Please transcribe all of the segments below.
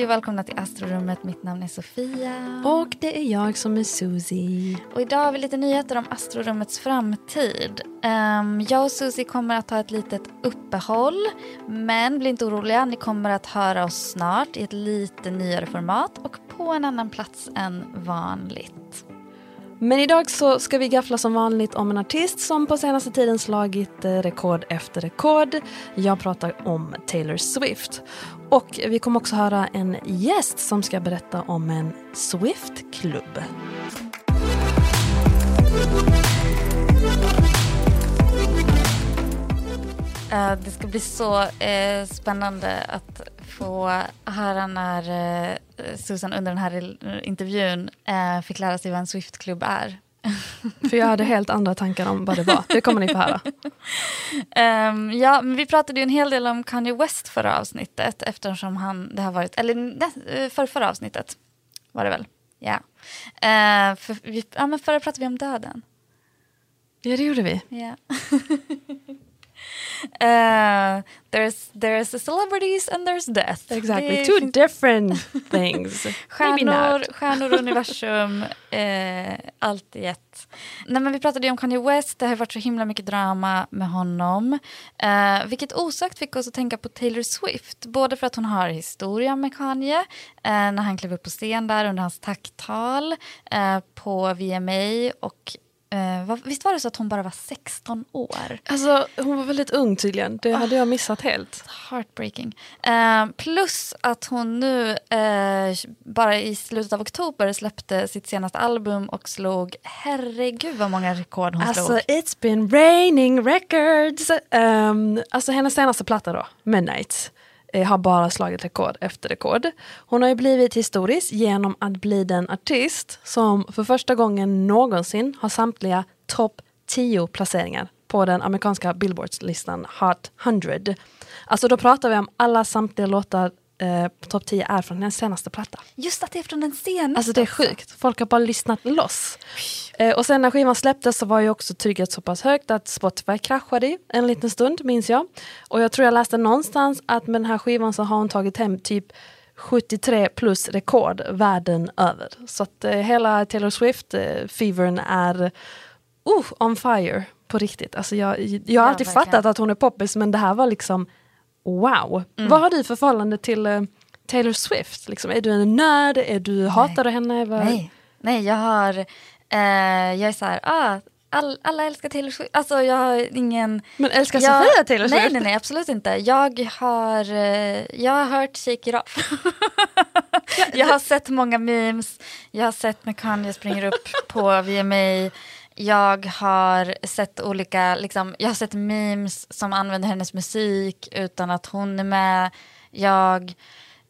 Hej och välkomna till Astrorummet. Mitt namn är Sofia. Och det är jag som är Susie. Och idag har vi lite nyheter om Astrorummets framtid. Ehm, jag och Susie kommer att ta ett litet uppehåll. Men bli inte oroliga, ni kommer att höra oss snart i ett lite nyare format och på en annan plats än vanligt. Men idag så ska vi gaffla som vanligt om en artist som på senaste tiden slagit eh, rekord efter rekord. Jag pratar om Taylor Swift. Och vi kommer också höra en gäst som ska berätta om en Swift-klubb. Det ska bli så eh, spännande att få höra när eh, Susan under den här intervjun eh, fick lära sig vad en Swift-klubb är. För jag hade helt andra tankar om vad det var. Det kommer ni få höra. Ehm, ja, men vi pratade ju en hel del om Kanye West förra avsnittet eftersom han, det har varit, eller nä- för förra avsnittet var det väl? Ja. Uh, för, vi, ja, men förra pratade vi om döden. Ja, det gjorde vi. Ja. uh, there's, there's the celebrities and there's death. Exactly. Two different things. Stjärnor, stjärnor universum, eh, allt i ett. Nej, men vi pratade ju om Kanye West, det har varit så himla mycket drama med honom. Eh, vilket osökt fick oss att tänka på Taylor Swift. Både för att hon har historia med Kanye, eh, när han klev upp på scen där under hans tacktal på VMA. Och eh, visst var det så att hon bara var 16 år? Alltså, hon var väldigt ung tydligen. Det hade jag missat helt. Heartbreaking. Eh, plus att hon nu eh, bara i slutet av oktober släppte sitt senaste album och slog, herregud vad många rekord hon Alltså, slog. it's been raining records. Um, alltså hennes senaste platta då, Midnight, Eh, har bara slagit rekord efter rekord. Hon har ju blivit historisk genom att bli den artist som för första gången någonsin har samtliga topp 10 placeringar på den amerikanska Billboards-listan Hot 100. Alltså då pratar vi om alla samtliga låtar eh, på topp 10 är från hennes senaste platta. Just att det är från den senaste. Alltså det är sjukt. Folk har bara lyssnat loss. Eh, och sen när skivan släpptes så var ju också trycket så pass högt att Spotify kraschade en liten stund, minns jag. Och jag tror jag läste någonstans att med den här skivan så har hon tagit hem typ 73 plus rekord världen över. Så att eh, hela Taylor Swift-fevern är uh, on fire på riktigt. Alltså jag, jag har alltid verkligen. fattat att hon är poppis men det här var liksom wow. Vad har du för förhållande till eh, Taylor Swift? Liksom, är du en nörd? Är du, hatar du henne? Vad- Nej, nej jag har, eh, jag är så här, ah, all, alla älskar Taylor Swift. Alltså jag har ingen... Men älskar jag, Sofia Taylor Swift? Nej, nej, nej, absolut inte. Jag har, eh, jag har hört Shake It Off. jag har sett många memes. Jag har sett när Kanye springer upp på VMA. Jag har sett olika, liksom, jag har sett memes som använder hennes musik utan att hon är med. Jag,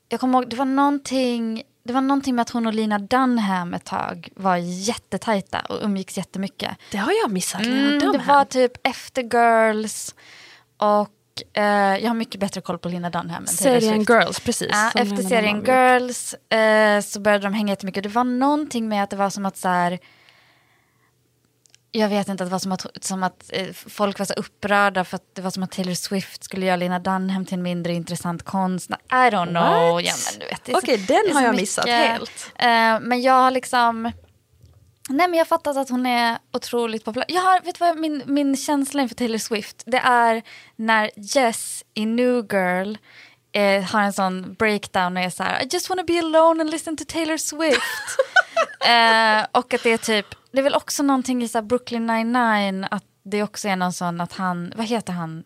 jag kommer ihåg, det var någonting det var någonting med att hon och Lina Dunham ett tag var jättetajta och umgicks jättemycket. Det har jag missat. Mm, det var typ efter Girls och eh, jag har mycket bättre koll på Lina Dunham än Serien. Girls, precis. Ja, efter serien. Girls eh, så började de hänga jättemycket. Det var någonting med att det var som att så här, jag vet inte, att det var som att, som att eh, folk var så upprörda för att det var som att Taylor Swift skulle göra Lina Dunham till en mindre intressant konstnär. I don't know. What? Ja, men du vet, Okej, är den har jag mycket. missat helt. Eh, men jag har liksom... Nej men jag fattat att hon är otroligt populär. Jag har, vet du vad min, min känsla inför Taylor Swift, det är när Jess i New Girl eh, har en sån breakdown och är så här I just wanna be alone and listen to Taylor Swift. eh, och att det är typ, det är väl också någonting i så Brooklyn 99 att det också är någon sån att han, vad heter han?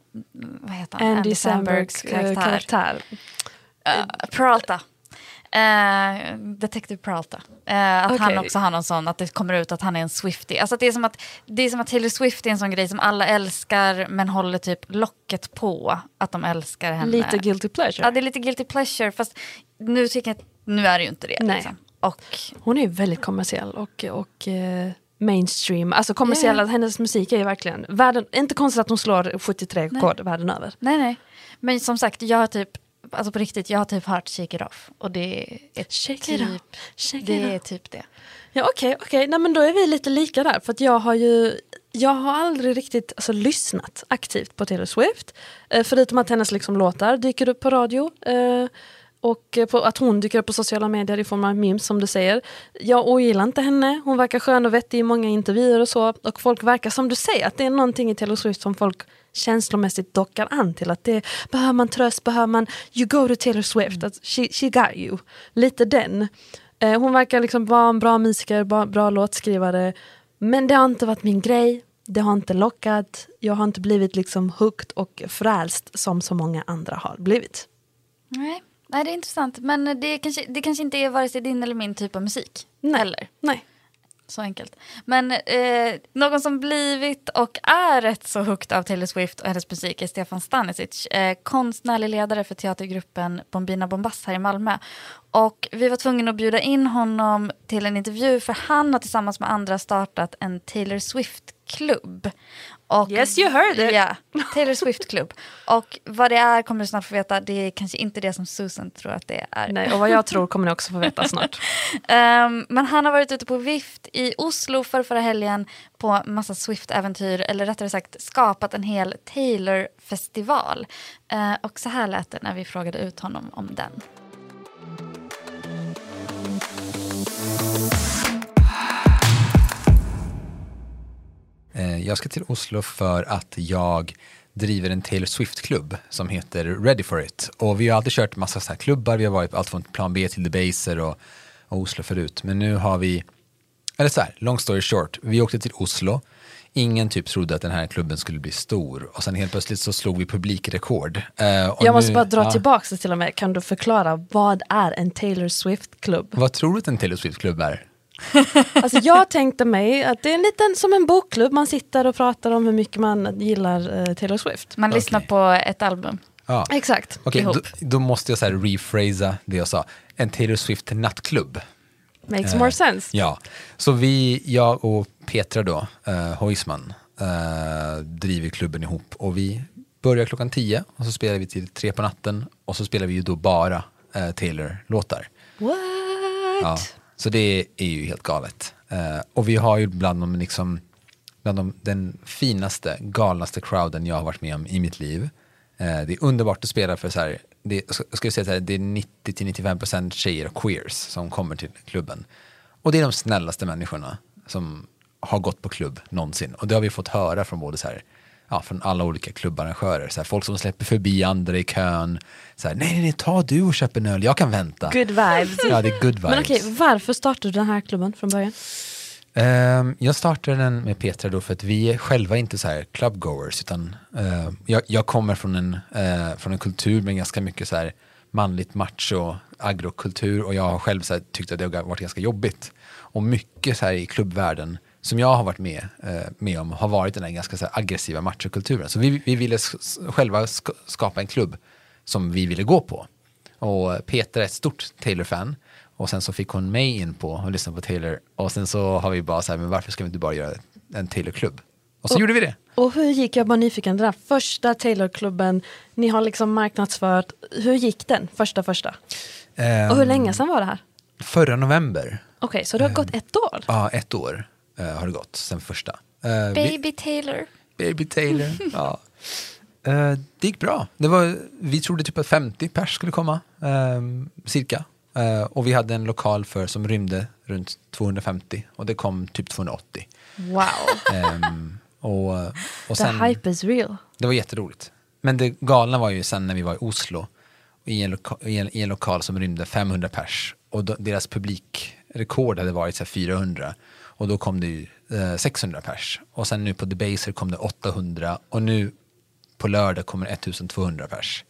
Vad heter han? Andy Sambergs eh, karaktär. Uh, Peralta. Eh, Detective Peralta. Eh, att Okej. han också har någon sån, att det kommer ut att han är en Swiftie. Alltså det, är som att, det är som att Taylor Swift är en sån grej som alla älskar men håller typ locket på att de älskar henne. Lite guilty pleasure. Ja, det är lite guilty pleasure fast nu tycker jag att nu är det ju inte det. Nej. Liksom. Och Hon är ju väldigt kommersiell och, och eh, mainstream. Alltså kommersiell, Ja. hennes musik är ju verkligen världen, inte konstigt att hon slår 73 rekord världen över. nej, nej. Men som sagt, jag har typ, alltså på riktigt, jag har typ hört Shake It Off. Och det är Shake typ, shake det är typ det. Ja okej, okej, nej men då är vi lite lika där. För att jag har ju, jag har aldrig riktigt alltså, lyssnat aktivt på Taylor Swift. Eh, förutom att hennes liksom, låtar dyker upp på radio. Eh, och eh, att hon dyker upp på sociala medier i form av memes som du säger. Jag ogillar inte henne, hon verkar skön och vettig i många intervjuer och så. Och folk verkar som du säger, att det är någonting i Taylor Swift som folk känslomässigt dockar an till. Att det behöver man tröst, behöver man, you go to Taylor Swift, att she, she got you. Lite den. Eh, hon verkar liksom vara en bra musiker, bra, bra låtskrivare. Men det har inte varit min grej. Det har inte lockat. Jag har inte blivit liksom hooked och frälst som så många andra har blivit. Nej. Nej, det är intressant. Men det kanske, det kanske inte är vare sig din eller min typ av musik. Nej. Heller. Nej. Så enkelt. Men eh, någon som blivit och är rätt så hooked av Taylor Swift och hennes musik är Stefan Stanisic, eh, konstnärlig ledare för teatergruppen Bombina Bombast här i Malmö. Och vi var tvungna att bjuda in honom till en intervju för han har tillsammans med andra startat en Taylor Swift-klubb. Och, Yes, you heard it. Ja, Taylor Swift-klubb. Och vad det är kommer du snart få veta. Det är kanske inte det som Susan tror att det är. Nej, och vad jag tror kommer ni också få veta snart. Ehm, men han har varit ute på vift i Oslo för förra helgen på massa Swift-äventyr, eller rättare sagt skapat en hel Taylor-festival. Eh, och så här lät det när vi frågade ut honom om den. Jag ska till Oslo för att jag driver en Taylor Swift-klubb som heter Ready for it. Och vi har alltid kört massa så här klubbar, vi har varit allt från Plan B till Debaser och, och Oslo förut. Men nu har vi, eller så här, long story short, vi åkte till Oslo. Ingen typ trodde att den här klubben skulle bli stor och sen helt plötsligt så slog vi publikrekord. Eh, och Jag måste nu- bara dra ja. tillbaka det till och med. Kan du förklara, vad är en Taylor Swift-klubb? Vad tror du att en Taylor Swift-klubb är? Alltså jag tänkte mig att det är en liten som en bokklubb, man sitter och pratar om hur mycket man gillar eh, Taylor Swift. Man Okej. lyssnar på ett album. Ja. Exakt. Okej, ihop. då, då måste jag så här rephrasa det jag sa. En Taylor Swift-nattklubb. Makes Eh, more sense. Ja, så vi, jag och Petra då, eh, Hoisman, eh, driver klubben ihop och vi börjar klockan 10 och så spelar vi till tre på natten och så spelar vi ju då bara eh, Taylor-låtar. What? Ja, så det är ju helt galet. Uh, och vi har ju bland de, liksom, bland de, den finaste, galnaste crowden jag har varit med om i mitt liv. Uh, det är underbart att spela för så här, det, jag skulle säga så här, det är 90-95% tjejer och queers som kommer till klubben. Och det är de snällaste människorna som har gått på klubb någonsin. Och det har vi fått höra från både så här, ja, från alla olika klubbarrangörer. Så här, folk som släpper förbi andra i kön. Så här, nej, nej, nej, ta du och köp en öl, jag kan vänta. Good vibes. Ja, det är good vibes. Men okej, varför startade du den här klubben från början? Ehm, jag startade den med Petra då för att vi är själva inte så här clubgoers utan eh, jag, jag kommer från en, eh, från en kultur med ganska mycket så här manligt macho agrokultur och jag har själv så här, tyckt att det har varit ganska jobbigt. Och mycket så här i klubbvärlden som jag har varit med, eh, med om har varit den här ganska så aggressiva machokulturen. Så vi, vi ville själva sk skapa en klubb som vi ville gå på. Och Peter är ett stort Taylor-fan. Och sen så fick hon mig in på att lyssna på Taylor. Och sen så har vi bara så här, men varför ska vi inte bara göra en Taylor-klubb? Och så Och- gjorde vi det. Och hur gick, jag bara nyfiken, den här första Taylor-klubben, ni har liksom marknadsfört, hur gick den första första? Ehm, Och hur länge sedan var det här? Förra november, Okej, så det har gått ett år? ja ett år eh, har det gått sen första. Eh, vi- Baby Taylor. Baby Taylor. ja. Eh, det gick bra. Det var, vi trodde typ att 50 pers skulle komma, ehm, cirka. Eh, och vi hade en lokal för som rymde runt 250 och det kom typ 280. Wow, Ehm, och, och the sen, hype is real. det var jätteroligt. Men det galna var ju sen när vi var i Oslo i en, loka, i en, i en lokal som rymde 500 pers och deras publikrekord hade varit så här 400 och då kom det ju eh, 600 pers och sen nu på Debaser kom det 800 och nu på lördag kommer 1200 pers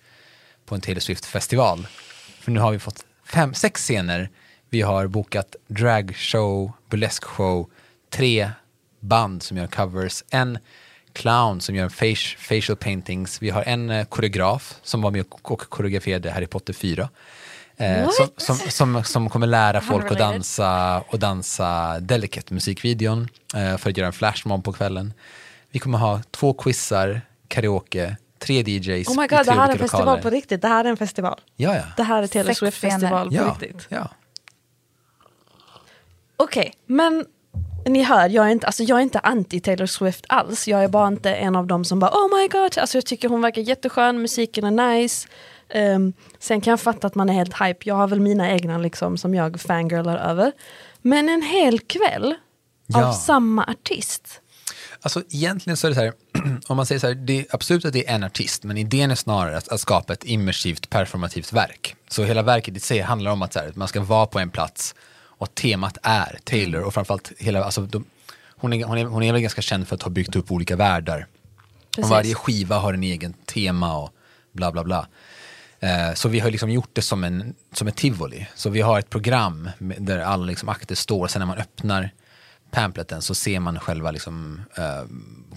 på en Taylor Swift-festival. För nu har vi fått fem, sex scener. Vi har bokat dragshow, burleskshow, tre band som gör covers, en clown som gör face, facial paintings. Vi har en eh, koreograf som var med och koreograferade Harry Potter 4. Eh, som, som, som, som kommer lära folk att dansa och dansa Delicate, musikvideon, eh, för att göra en flashmob på kvällen. Vi kommer ha två quizar, karaoke, tre DJs Oh my i god, det här är en festival lokaler. på riktigt. Det här är en festival. Ja, ja. Det här är Taylor Swift-festival på ja, riktigt. ja. Okej, men ni hör, jag är, inte, alltså jag är inte anti Taylor Swift alls. Jag är bara inte en av dem som bara oh my god, alltså jag tycker hon verkar jätteskön, musiken är nice. Ehm, sen kan jag fatta att man är helt hype. Jag har väl mina egna liksom som jag fangirlar över. Men en hel kväll Ja. av samma artist. Alltså egentligen så är det så här, om man säger så här, det är absolut att det är en artist, men idén är snarare att, att skapa ett immersivt performativt verk. Så hela verket i sig handlar om att, så här, att man ska vara på en plats och temat är Taylor och framförallt hela, alltså, de, hon, är, hon, är, hon är väl ganska känd för att ha byggt upp olika världar. Precis. Och varje skiva har en egen tema och bla bla bla. Eh, Så vi har liksom gjort det som, en, som ett tivoli. Så vi har ett program där alla liksom akter står. Sen när man öppnar pampleten så ser man själva liksom, eh,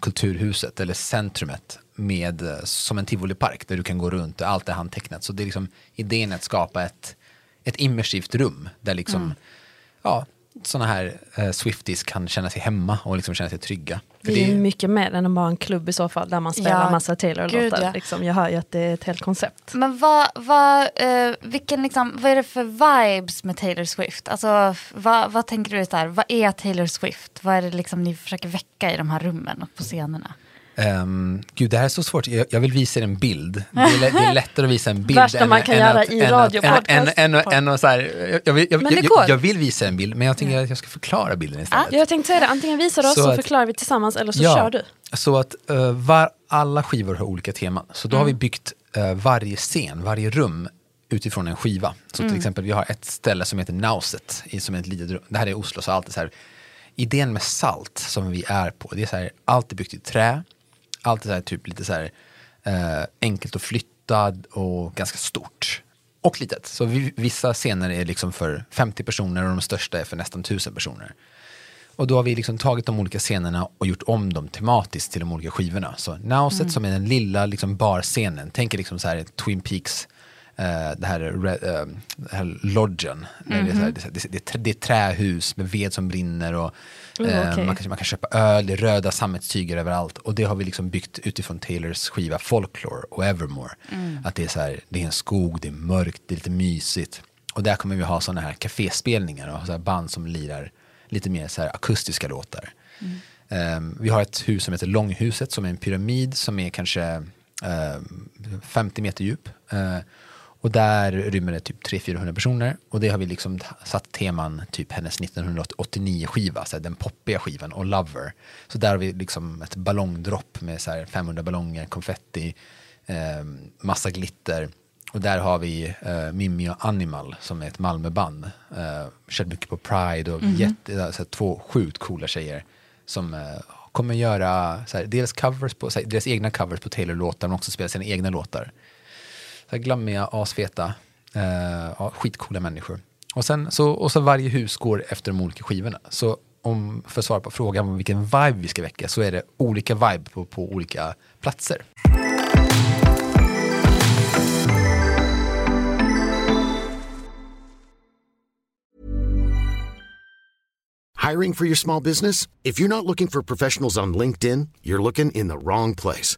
kulturhuset eller centrumet med, eh, som en tivolipark där du kan gå runt. Allt är handtecknat. Så det är liksom, idén att skapa ett, ett immersivt rum där liksom, ja, sådana här eh, Swifties kan känna sig hemma och liksom känna sig trygga. För Det är det- mycket mer än bara en klubb i så fall där man spelar Ja, massa Taylor-låtar. ja. Liksom, jag hör ju att det är ett helt koncept. Men vad, vad, eh, vilken liksom, vad är det för vibes med Taylor Swift? Alltså, vad, vad tänker du där? Vad är Taylor Swift? Vad är det liksom ni försöker väcka i de här rummen och på scenerna? Um, gud, det här är så svårt. Jag, jag vill visa er en bild. Det är, det är lättare att visa en bild. Värsta man kan göra i än att så här, jag, vill- visa en bild, men jag tänker att jag ska förklara bilden istället. Jag tänkte säga det, antingen visar du oss Så så, att- förklarar vi tillsammans eller så kör du. Så att uh, var, alla skivor har olika teman. Så då har vi byggt eh, varje scen, varje rum utifrån en skiva. Så till exempel vi har ett ställe som heter Nauset, i- som är ett litet rum. Det här är Oslo, så allt är så här. Idén med salt som vi är på, det är så här, allt är byggt i trä. Allt är så här, typ lite så här eh, enkelt att flytta och ganska stort. Och litet. Så vi, vissa scener är liksom för 50 personer och de största är för nästan 1000 personer. Och då har vi liksom tagit de olika scenerna och gjort om dem tematiskt till de olika skivorna. Så Nauset som är den lilla liksom barscenen, tänk er liksom så här Twin Peaks, det här, eh, det här lodgen. Där det, är här, det, är- det, det, är det är trähus med ved som brinner och Oh, eh, okej. man, kan, man kan köpa öl, det är röda sammetstyger överallt. Och det har vi liksom byggt utifrån Taylors skiva Folklore och Evermore. Att det är, så här, det är en skog, det är mörkt, det är lite mysigt. Och där kommer vi ha sådana här kaféspelningar och så band som lirar lite mer så här akustiska låtar. Ehm, vi har ett hus som heter Långhuset som är en pyramid som är kanske ehm, 50 meter djup. Eh, och där rymmer det typ 300-400 personer. Och det har vi liksom satt teman typ hennes 1989 skiva, så här, den poppiga skivan och Lover. Så där har vi liksom ett ballongdropp med så här 500 ballonger, konfetti, ehm, massa glitter. Och där har vi eh, Mimmi och Animal som är ett Malmöband. Uh, kört mycket på Pride och jätte, alltså, två sjukt coola tjejer som eh, kommer göra så här, dels covers på, så här, deras egna covers på Taylor-låtar men också spela sina egna låtar. Här, glammiga, asfeta, eh, ja, skitcoola människor. Och, sen, så, och så varje hus går efter de olika skivorna. Så om, för att svara på frågan om vilken vibe vi ska väcka så är det olika vibe på, på olika platser. Hiring for your small business? If you're not looking for professionals on LinkedIn, you're looking in the wrong place.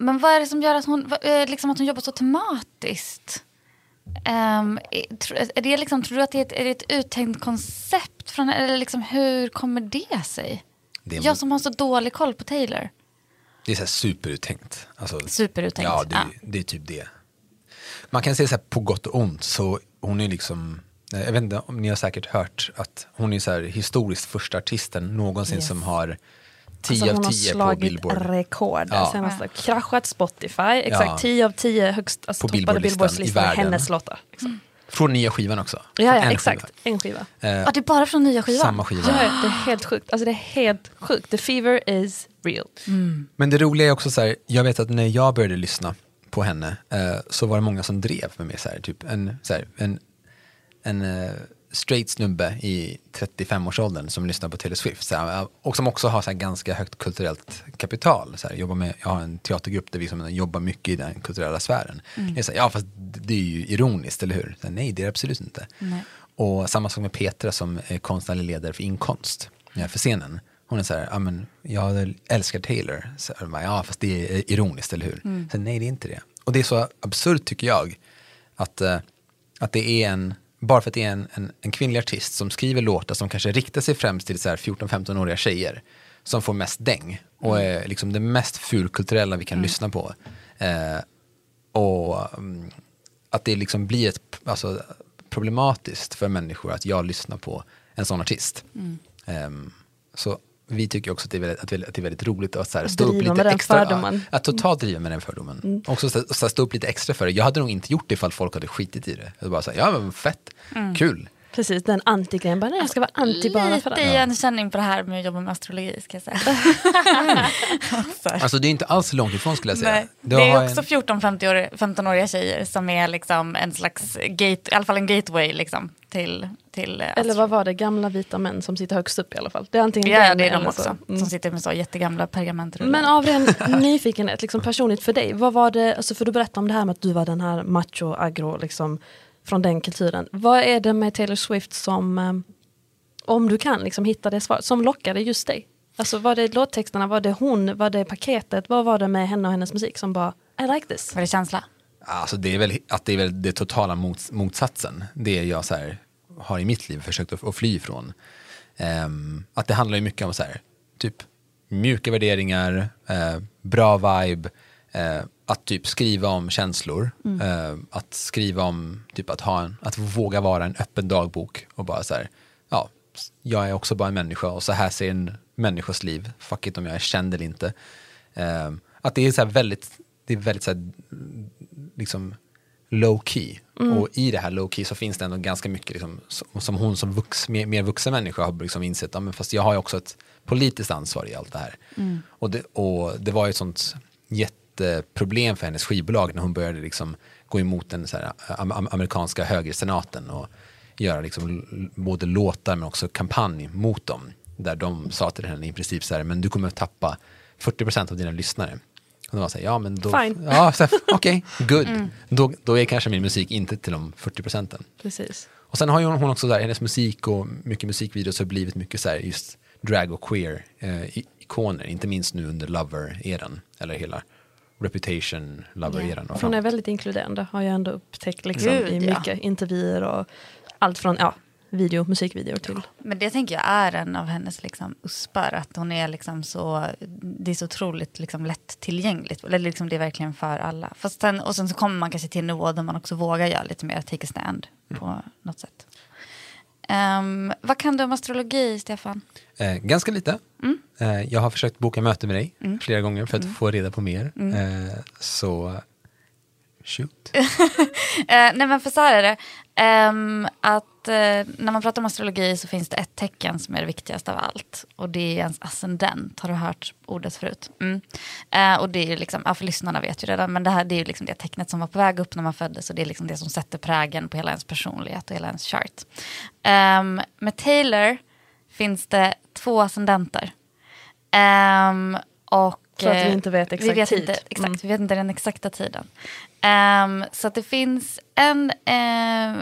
Men vad är det som gör att hon, eh, liksom att hon jobbar så tematiskt? Ehm, är- det liksom, tror du att det är ett, är det ett uttänkt koncept? Från, eller liksom, hur kommer det sig? Det är, Jag som har så dålig koll på Taylor. det är så här superuttänkt. Alltså, Superuttänkt. Ja, det, Ja. det är typ det. Man kan säga så här på gott och ont, så hon är liksom, jag vet inte om ni har säkert hört att hon är så här historiskt första artisten någonsin Yes. som har 10 Alltså, hon av har 10 på slagit Billboard. rekord. Ja. Senaste. Kraschat Spotify, exakt Ja. 10 av 10 högst alltså, På toppade Billboard-listan Billboards-listan i hennes låtar. Liksom. Från nya skivan också. Ja, ja en exakt. skiva. En skiva. Eh, Ja, det är bara från nya skivan? Samma skiva. Ja, det är helt sjukt. Alltså det är helt sjukt. The fever is real. Men det roliga är också så här, jag vet att när jag började lyssna på henne eh, så var det många som drev med mig. Så här, typ en, så här, en, en eh, straight snubbe i 35-årsåldern som lyssnar på Taylor Swift. Så här, och som också har så här, ganska högt kulturellt kapital. Så här, jobbar med, jag har en teatergrupp där vi som jobbar mycket i den kulturella sfären. Det är så här, ja fast det är ju ironiskt, eller hur? Så nej, det är det absolut inte. Och samma sak med Petra som är konstnärlig ledare för inkonst, ja, för scenen. Hon är så här, ja men jag älskar Taylor. Så här, bara, ja fast det är ironiskt, eller hur? Så, nej, det är inte det. Och det är så absurt tycker jag, att, eh, att det är en, bara för att det är en, en, en kvinnlig artist som skriver låtar som kanske riktar sig främst till så här 14-15-åriga tjejer, som får mest däng och är liksom det mest fulkulturella vi kan lyssna på. Eh, och mm, att det liksom blir ett, alltså, problematiskt för människor att jag lyssnar på en sån artist. Ehm, så vi tycker också att det är väldigt, att det är, väldigt roligt att så här, Att stå upp lite extra. fördomen. Ja, att totalt driva med den fördomen. Också så, så här, stå upp lite extra för det. Jag hade nog inte gjort det ifall folk hade skitit i det. Jag bara så här, ja men fett, kul. Precis, den anti-grejen. Bara, nej, jag ska vara anti bara för Lite det. igenkänning på det här med att jobba med astrologi ska jag säga. Så här. Alltså det är inte alls långt ifrån skulle jag säga. Nej, det är också en- 14-15-åriga tjejer som är liksom en slags gate, i alla fall en gateway liksom till, till Eller vad var det, gamla vita män som sitter högst upp i alla fall. Det är antingen Ja, den det är de också. så. Mm. Som sitter med så jättegamla pergamentrullar. Men av ren nyfikenhet, liksom personligt för dig, vad var det, alltså för du berättade om det här med att du var den här macho, agro, liksom, från den kulturen. Vad är det med Taylor Swift som, eh, om du kan liksom hitta det svaret, som lockade just dig? Alltså var det låttexterna, var det hon, var det paketet, vad var det med henne och hennes musik som bara, I like this? Var det känsla? Alltså det är väl att det är väl det totala mots, motsatsen. Det jag så här, har i mitt liv försökt att, att fly ifrån. Ehm, att det handlar ju mycket om så här, typ mjuka värderingar, eh, bra vibe, eh, att typ skriva om känslor, eh, att skriva om typ att ha en, att våga vara en öppen dagbok och bara så här, ja, jag är också bara en människa och så här ser en människas liv, fuck it om jag är känd eller inte. Eh, att det är så här väldigt, det är väldigt så här, liksom low key. Och i det här low key så finns det ändå ganska mycket liksom, som, som hon som vux, mer, mer vuxen människa har liksom insett, ja, men fast jag har ju också ett politiskt ansvar i allt det här. Och, det, och det var ju ett sånt jätteproblem för hennes skivbolag när hon började liksom gå emot den så här, am, am, amerikanska högersenaten och göra liksom både låtar men också kampanj mot dem. Där de sa till henne i princip så här, men du kommer att tappa 40% av dina lyssnare. Och de var här, ja men då, Fine. ja, okej, good. Då, då är kanske min musik inte till de 40 procenten. Precis. Och sen har ju hon också där, hennes musik och mycket musikvideos har blivit mycket så här just drag och queer eh, ikoner, inte minst nu under Lover-eran, eller hela Reputation, Lover-eran. och Hon är väldigt inkluderande, har jag ändå upptäckt liksom, Gud, i ja. mycket intervjuer och allt från ja, video, musikvideor till Men det tänker jag är en av hennes liksom uspar, att hon är liksom så, det är så otroligt liksom lättillgängligt. Eller liksom det är verkligen för alla. Fast sen, och sen så kommer man kanske till en nivå där man också vågar göra lite mer take a stand på något sätt. Ehm, vad kan du om astrologi, Stefan? Eh, ganska lite. Eh, jag har försökt boka möte med dig flera gånger för att få reda på mer. Eh, så shoot. Eh, nej men för så här är det. Um, att uh, när man pratar om astrologi så finns det ett tecken som är det viktigaste av allt. Och det är ens ascendent. Har du hört ordet förut? Mm. Uh, och det är ju liksom, ja, för lyssnarna vet ju redan, men det här det är ju liksom det tecknet som var på väg upp när man föddes. Och det är liksom det som sätter prägen på hela ens personlighet och hela ens chart. Um, med Taylor finns det två ascendenter. Um, och för att vi eh, inte vet exakt vi vet tid. Inte, exakt, Mm. Vi vet inte den exakta tiden. Ehm, så att det finns en, ehm,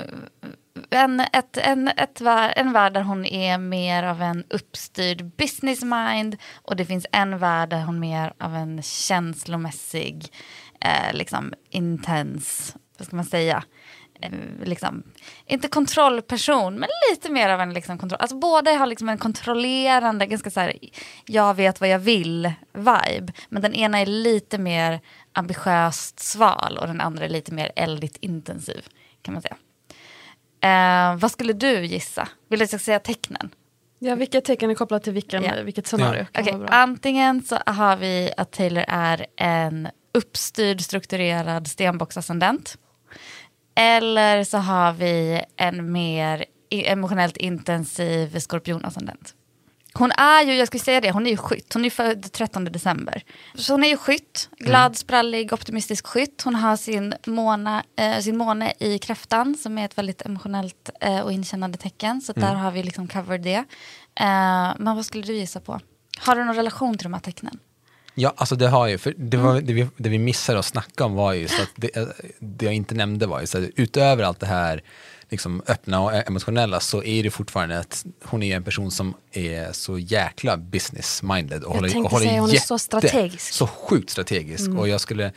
en, ett, en, ett, vär- en värld där hon är mer av en uppstyrd business mind och det finns en värld där hon är mer av en känslomässig, eh, liksom intens, vad ska man säga, liksom, inte kontrollperson, men lite mer av en liksom kontroll. Alltså båda har liksom en kontrollerande, ganska så här, jag vet vad jag vill-vibe. Men den ena är lite mer ambitiöst sval och den andra är lite mer eldigt intensiv, kan man säga. Eh, vad skulle du gissa? Vill du att jag ska säga tecknen? Ja, vilka tecken är kopplat till vilken, Ja. vilket scenario? Vara bra. antingen så har vi att Taylor är en uppstyrd, strukturerad stenbocksascendent. Eller så har vi en mer emotionellt intensiv skorpionascendent. Hon är ju, jag skulle säga det, hon är ju skytt. Hon är född 13 december. Så hon är ju skytt, glad, sprallig, optimistisk skytt. Hon har sin, måna, eh, sin måne i kräftan som är ett väldigt emotionellt eh, och inkännande tecken. Så där har vi liksom covered det. Eh, men vad skulle du gissa på? Har du någon relation till de här tecknen? Ja, alltså det har ju, för det, var, Mm. det, vi, det vi missade att snacka om var ju så att det, eh, det jag inte nämnde var ju så att utöver allt det här liksom öppna och emotionella så är det fortfarande att hon är en person som är så jäkla business-minded och Jag håller, tänkte och säga hon är jätte, så strategisk. Så sjukt strategisk och jag skulle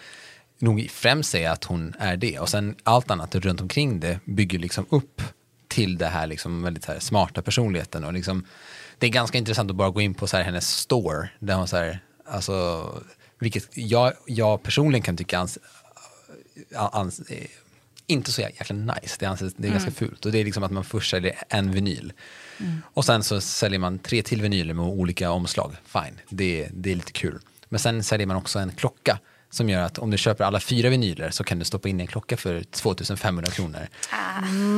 nog främst säga att hon är det och sen allt annat runt omkring det bygger liksom upp till det här liksom väldigt här smarta personligheten och liksom det är ganska intressant att bara gå in på så här hennes store där hon så här, alltså, vilket jag, jag personligen kan tycka ans, ans, eh, inte så jäkla nice, det, anses, det är ganska fult och det är liksom att man först säljer en vinyl och sen så säljer man tre till vinyler med olika omslag, fine, det, det är lite kul. Men sen säljer man också en klocka som gör att om du köper alla fyra vinyler så kan du stoppa in en klocka för 2500 kronor.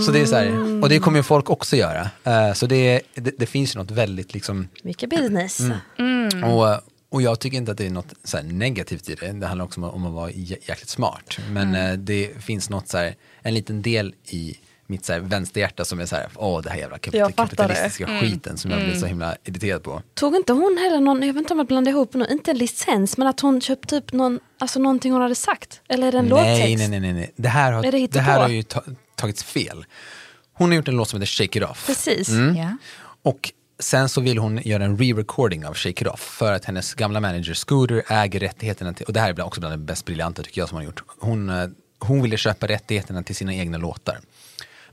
Så det är så här, och det kommer ju folk också göra. Eh, så det, det, det finns ju något väldigt liksom, Mycket business. Mm. och, och jag tycker inte att det är något så negativt i det. Det handlar också om, att- vara jä- jäkligt smart. Men Mm. eh, det finns något så här, en liten del i mitt så här, vänsterhjärta som är så här, åh det här jävla kapit- kapitalistiska Mm. skiten som jag blir så himla irriterad på. Tog inte hon heller någon, jag vet inte om jag blandade ihop nu, inte en licens men att hon köpte upp någon, alltså någonting hon hade sagt? Eller är det en Nej, låttext? nej, nej, nej. Det här har, det det här har ju ta, tagits fel. Hon har gjort en låt som heter Shake It Off. Precis. Ja. Och sen så vill hon göra en re-recording av Shake It Off för att hennes gamla manager Scooter äger rättigheterna till, och det här är också bland det bäst briljanta tycker jag som hon gjort. Hon, eh, hon ville köpa rättigheterna till sina egna låtar.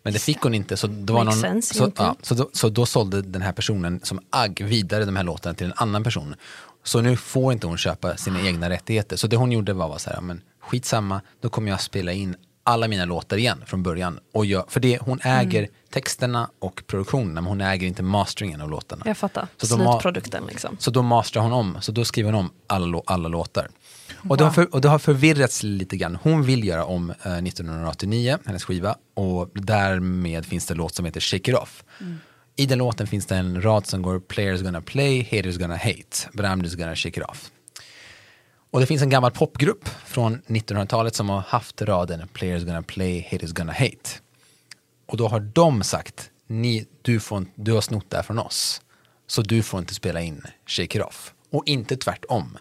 Men det fick hon inte så, det var Makes någon, så, ja, så, då, så då sålde den här personen som agg vidare de här låtarna till en annan person. Så nu får inte hon köpa sina egna rättigheter. Så det hon gjorde var, var så här, men skitsamma, då kommer jag spela in alla mina låtar igen från början. Och jag, för det, hon äger texterna och produktionen, men hon äger inte masteringen av låtarna. Jag fattar, Så slutprodukten liksom. Så då masterar hon om, så då skriver hon om alla, alla låtar. Och, det för, och det har förvirrats lite grann. Hon vill göra om eh, 1989, hennes skiva, och därmed finns det en låt som heter Shake It Off. I den låten finns det en rad som går Players gonna play, haters gonna hate, but I'm just gonna shake it off. Och det finns en gammal popgrupp från 1900-talet som har haft raden Players gonna play, haters gonna hate. Och då har de sagt, Ni, du, får, du har snott det här från oss. Så du får inte spela in Shake It Off. Och inte tvärtom.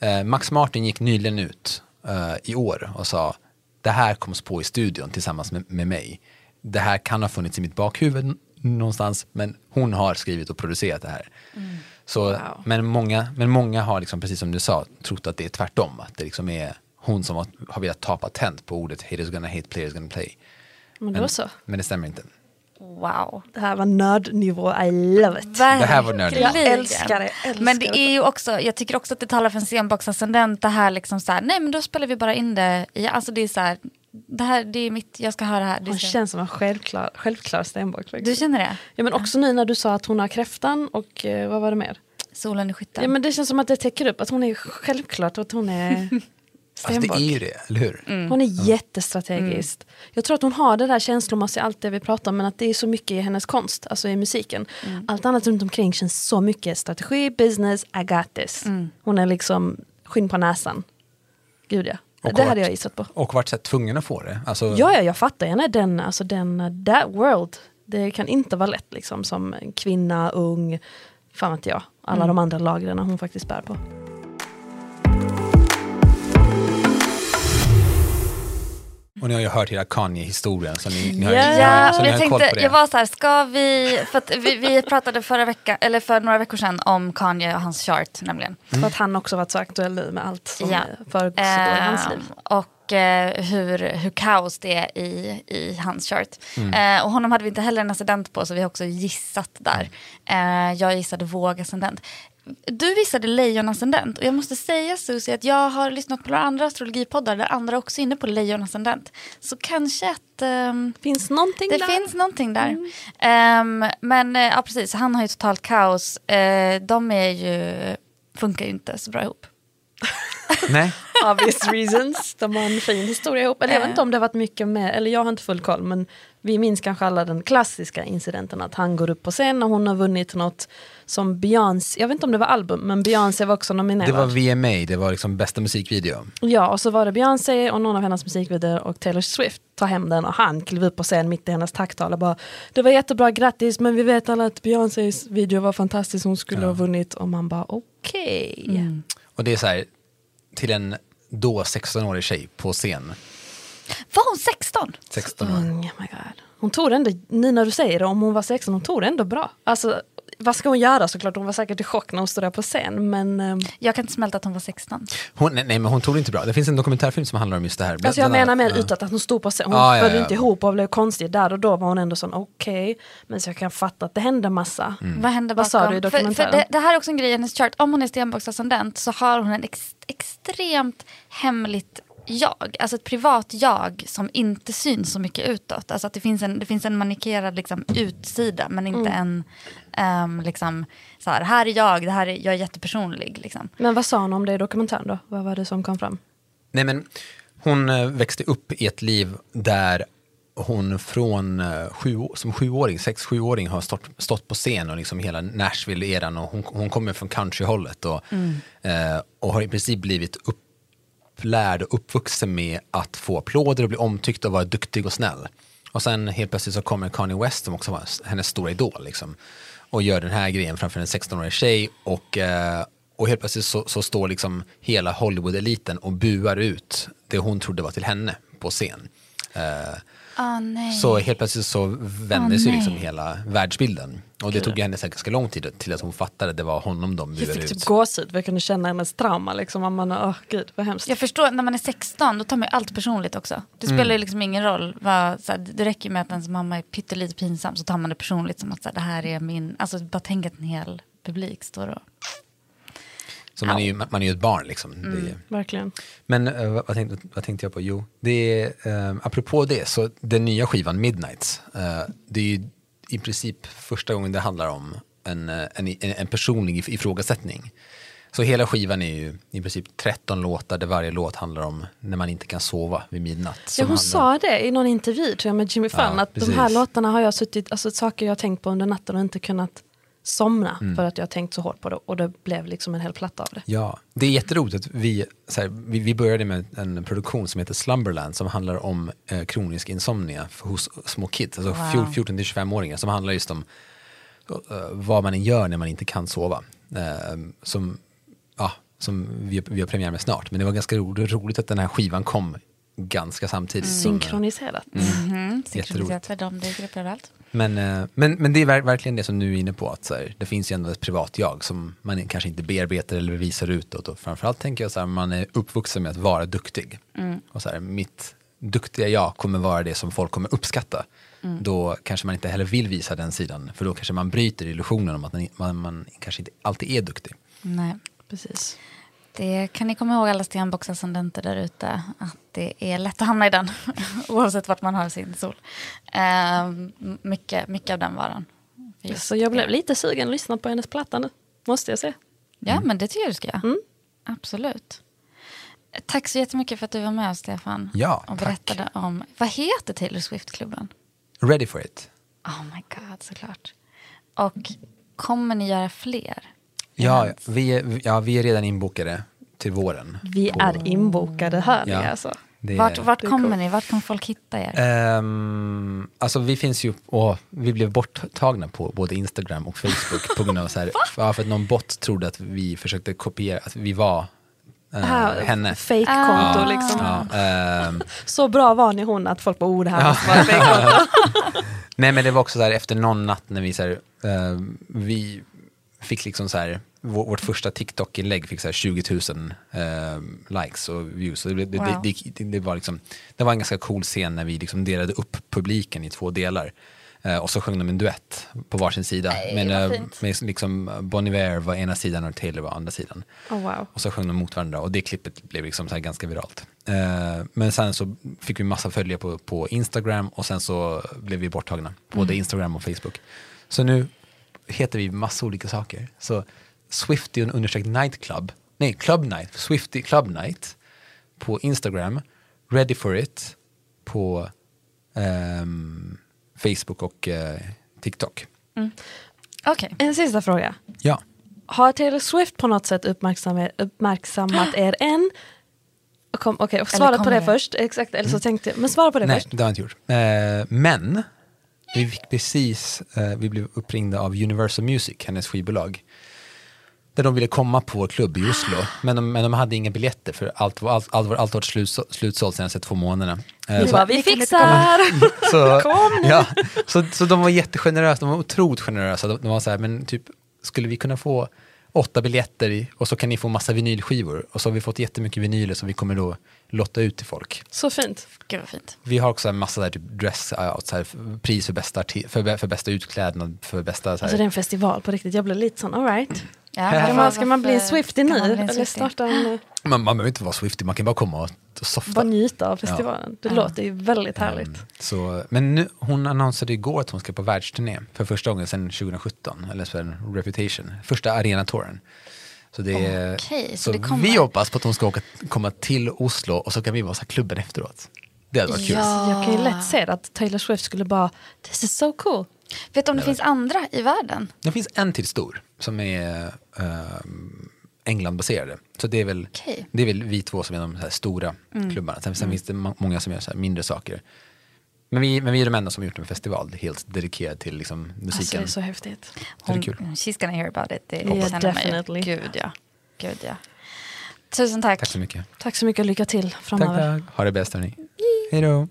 Eh, Max Martin gick nyligen ut eh, i år och sa, det här kom på i studion tillsammans med, med mig. Det här kan ha funnits i mitt bakhuvud någonstans, men hon har skrivit och producerat det här. Mm. Så, men, många, men många har, liksom, precis som du sa, trott att det är tvärtom. Att det liksom är hon som har, har velat ta patent på ordet haters gonna hate, players gonna play. Men då så. Men det stämmer inte. Wow. Det här var nördnivå, I love it. Det här var. Verkligen. Jag älskar det, älskar Men det är ju också, jag tycker också att det talar för en scenboxascendent det här liksom så här, nej men då spelar vi bara in det, i, alltså det är så här, det här det är mitt, jag ska höra det här. Det är Hon känns som en självklar, självklar stenbock. faktiskt. Du känner det? Ja men också nu när du sa att hon har kräftan och eh, vad var det mer? Solen i skytten. Ja men det känns som att det täcker upp att hon är självklart att hon är Alltså det stenbock. är ju det, eller hur? Hon är jättestrategisk. Jag tror att hon har det där känslomässiga, allt det vi pratar om, men att det är så mycket i hennes konst, alltså i musiken. Allt annat runt omkring känns så mycket strategi, business, I got this. Hon är liksom skinn på näsan. Gud ja. Och det hade jag gissat på. Och varit så tvungen att få det. Alltså, Ja, ja, jag fattar gärna den, alltså den, that world. Det kan inte vara lätt liksom som kvinna, ung, fan vet jag. Alla de andra lagren hon faktiskt bär på. Och ni har ju hört hela Kanye-historien. Så ni, ni har, Ja, ju- Ja, så ni jag har koll på tänkte, det. jag var så här, ska vi, för att vi, vi pratade förra veckan, eller för några veckor sedan om Kanye och hans chart nämligen. För att han också varit så aktuell nu med allt som Ja. föregår i hans liv. Och eh, hur, hur kaos det är i, i hans chart. Mm. Eh, och honom hade vi inte heller en ascendent på så vi har också gissat där. Eh, jag gissade vågascendent. Du visade lejonascendent och jag måste säga Susie att jag har lyssnat på några andra astrologipoddar där andra också är inne på lejonascendent. Så kanske att ehm, Finns någonting det där? finns någonting där. Ehm, men eh, ja, precis, han har ju totalt kaos. Eh, de är ju, funkar ju inte så bra ihop. Nej, Obvious reasons. De har en fin historia ihop. Eller jag vet inte om det har varit mycket mer, eller jag har inte full koll, men vi minns kanske alla den klassiska incidenten att han går upp på scen när hon har vunnit något som Beyoncé, jag vet inte om det var album, men Beyoncé var också nominerad. det var VMA, det var liksom bästa musikvideo. Ja, och så var det Beyoncé och någon av hennes musikvideor och Taylor Swift tar hem den och han klev upp på scen mitt i hennes tacktal och bara Det var jättebra, grattis, men vi vet alla att Beyoncés video var fantastisk, hon skulle ha vunnit. Och man bara okej. Och det är så här, till en då 16-årig tjej på scen. Var hon 16? 16 år. Oh my God. Hon tog det ändå, nu när du säger det, om hon var 16, hon tog det ändå bra. Alltså, vad ska hon göra såklart? Hon var säkert i chock när hon stod där på scen, men ehm, Jag kan inte smälta att hon var 16. Hon, nej, nej, men hon tog det inte bra. Det finns en dokumentärfilm som handlar om just det här. Alltså jag menar mer ja. utåt att hon stod på scen, hon Ja, ja, föll ja. inte ihop och blev konstig. Där och då var hon ändå sån okej, men så jag kan fatta att det hände massa. Mm. Vad hände Vad bakom? sa du i för, för dokumentären? det, det här är också en grej i hennes chart. Om hon är stenbocksascendent så har hon en ex, extremt hemligt jag. Alltså ett privat jag som inte syns så mycket utåt. Alltså att det finns en, det finns en manikerad liksom, utsida men inte Mm. en ehm, liksom, så här, här är jag, det här är, jag är jättepersonlig. Liksom. Men vad sa hon om det i dokumentären då? Vad var det som kom fram? Nej, men hon eh, växte upp i ett liv där hon från eh, sju, år- som sjuåring, sex, sjuåring har stått, stått på scen och liksom hela Nashville-eran och hon, hon kommer från countryhållet och, eh, och har i princip blivit upplärd och uppvuxen med att få applåder och bli omtyckt och vara duktig och snäll. Och sen helt plötsligt så kommer Kanye West som också var hennes stora idol liksom, och gör den här grejen framför en 16-årig tjej och, eh, och helt plötsligt så, så står liksom hela Hollywood-eliten och buar ut det hon trodde var till henne på scen. Eh, Ah, nej. så helt plötsligt så vände Åh, sig nej. liksom hela världsbilden. Och det tog ju henne säkert ganska lång tid till att hon fattade att det var honom de Jag buade fick ut. typ gåshud, jag kunde känna hennes trauma. Liksom. Man, åh gud, vad hemskt. Jag förstår, när man är 16 då tar man ju allt personligt också. Det spelar Mm. ju liksom ingen roll. Vad, så här, det räcker ju med att ens mamma är pyttelite pinsam så tar man det personligt som att så här, det här är min... Alltså bara tänk att en hel publik står och... Så man är ju, man är ju ett barn liksom. Det är, Verkligen. Men eh, vad, tänkte, vad tänkte jag på? Jo, det är, eh, apropå det, så den nya skivan Midnights, eh, det är ju i princip första gången det handlar om en, en, en, personlig if- ifrågasättning. Så hela skivan är ju i princip 13 låtar där varje låt handlar om när man inte kan sova vid midnatt. Ja, hon sa det i någon intervju tror jag, med Jimmy Fallon, Ja, att de precis. här låtarna har jag suttit, alltså saker jag har tänkt på under natten och inte kunnat somna Mm. för att jag har tänkt så hårt på det och det blev liksom en hel platta av det. Ja, det är jätteroligt att vi, så här, vi, vi började med en produktion som heter Slumberland som handlar om eh, kronisk insomnia för- hos små kids, alltså Wow. 14-25-åringar som handlar just om eh, vad man gör när man inte kan sova. Eh, som ja, som vi, vi har premiär med snart, men det var ganska ro, roligt att den här skivan kom ganska samtidigt. som- Synkroniserat. Mm, Jätteroligt. Synkroniserat, de dyker upp överallt. Men, eh, men, men det är ver- verkligen det som du är inne på, att så här, det finns ju ändå ett privat jag som man kanske inte bearbetar eller visar utåt. Och framförallt tänker jag så här, man är uppvuxen med att vara duktig. Och så här, mitt duktiga jag kommer vara det som folk kommer uppskatta. Då kanske man inte heller vill visa den sidan, för då kanske man bryter illusionen om att man, man, man kanske inte alltid är duktig. Nej. Precis. Det kan ni komma ihåg alla stenbocksascendenter där ute. Att det är lätt att hamna i den. oavsett vart man har sin sol. Ehm, mycket, mycket av den varan. Just Så jag blev det. lite sugen att lyssna på hennes platta nu, måste jag säga. Ja, men det tycker jag du ska göra. Mm. Absolut. Tack så jättemycket för att du var med oss, Stefan. Ja, och tack. berättade om, vad heter Taylor Swift-klubben? Ready for it. Oh my god, såklart. Och kommer ni göra fler? Ja, vi är, ja, vi är redan inbokade till våren. Vi På- är inbokade, hör ni Ja. alltså. det Vart, vart kommer coolt. ni? Vart kommer folk hitta er? Ehm, alltså vi finns ju, och vi blev borttagna på både Instagram och Facebook på grund av så här, ja, för att någon bot trodde att vi försökte kopiera, att vi var eh, Här, henne. Fake-konto Ah. liksom. Ja, ehm, Så bra var ni hon att folk bara oh det här måste vara fake-konto. nej men det var också så här efter någon natt när vi så här, ehm, vi fick liksom så här, vår, vårt första TikTok-inlägg fick så här 20 000 ehm, likes och views. Så det, Wow. det, det, det, var liksom, det var en ganska cool scen när vi liksom delade upp publiken i två delar. Eh, och så sjöng de en duett på varsin sida. Nej, men, eh, med liksom Bon Iver var ena sidan och Taylor var andra sidan. Oh, wow. Och så sjöng de mot varandra och det klippet blev liksom så här ganska viralt. Eh, men sen så fick vi massa följare på, på Instagram och sen så blev vi borttagna. Både Instagram och Facebook. Så nu heter vi massa olika saker. Så Swifty understreck nightclub, nej club night, Swifty club night på Instagram, Ready for it på ehm, Facebook och eh, TikTok. Okej. En sista fråga. Ja. Har Taylor Swift på något sätt uppmärksammat, uppmärksammat er än? Okej, svara på det det? först. Exakt, eller så tänkte jag, men svara på det Nej, först. det har jag inte gjort. Eh, men vi fick precis, eh, vi blev uppringda av Universal Music, hennes skivbolag. Där de ville komma på vår klubb i Oslo. Men de, men de hade inga biljetter för allt, var- allt, allt, var- allt var slutså- slutsålt senaste två månaderna. Eh, Vi så- bara, vi fixar! så, Kom nu. ja, så, så de var jättegenerösa, de var otroligt generösa. De, de var så här, men typ, skulle vi kunna få åtta biljetter i, och så kan ni få massa vinylskivor. Och så har vi fått jättemycket vinyler som vi kommer då lotta ut till folk. Så fint. Gud vad fint. Vi har också en massa där, typ dress out, så här, pris för bästa, för, för bästa utklädnad, för bästa... Så här. Alltså det är en festival på riktigt, jag blev lite sån, alright. Ja, Ska man, ska man bli kan nu? Eller starta en, man, man behöver inte vara Swiftie, man kan bara komma och, softa. bara njuta av festivalen. Det låter ju väldigt härligt. Mm, Så, men nu, hon annonserade igår att hon ska på världsturné för första gången sedan 2017, eller en Reputation, första arenatouren. Så, det, Okej, så så det kommer. vi hoppas på att hon ska åka, komma till Oslo och så kan vi vara så klubben efteråt. Det hade varit kul. Ja. Jag kan ju lätt se att Taylor Swift skulle bara, this is so cool. Vet du om det finns andra i världen? Det finns en till stor som är ehm, Englandbaserade. Så det är, väl, Okej. det är väl vi två som är de så här stora klubbarna. Sen, sen finns det må- många som gör så här mindre saker. Men vi, men vi är de enda som har gjort en festival helt dedikerad till liksom, Alltså musiken. det är så häftigt. Så det är kul. she's gonna hear about it. Det Yeah, definitely. Gud ja. Gud ja. Tusen tack. Tack så mycket. Tack så mycket och lycka till Tack, framöver. tack. Ha det bäst hörni. Hej då.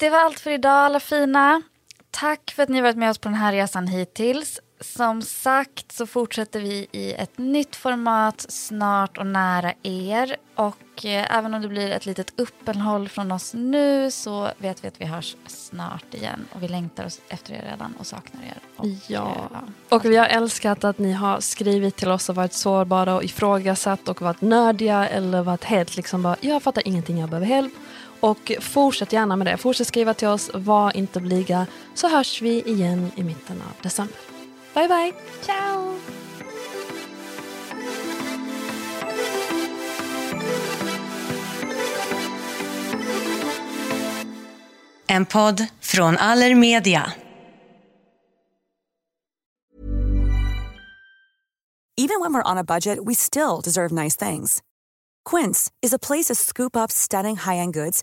Det var allt för idag alla fina. Tack för att ni varit med oss på den här resan hittills. Som sagt så fortsätter vi i ett nytt format snart och nära er. Och eh, även om det blir ett litet uppehåll från oss nu så vet vi att vi hörs snart igen. Och vi längtar oss efter er redan och saknar er. Och, Ja. eh, Och vi har älskat att ni har skrivit till oss och varit sårbara och ifrågasatt och varit nördiga eller varit helt liksom bara, jag fattar ingenting, jag behöver hjälp. Och fortsätt gärna med det. Fortsätt skriva till oss, var inte blyga. Så hörs vi igen i mitten av december. Bye bye! Ciao! En podd från Allermedia. Even when we're on a budget, we still deserve nice things. Quince is a place to scoop up stunning high-end goods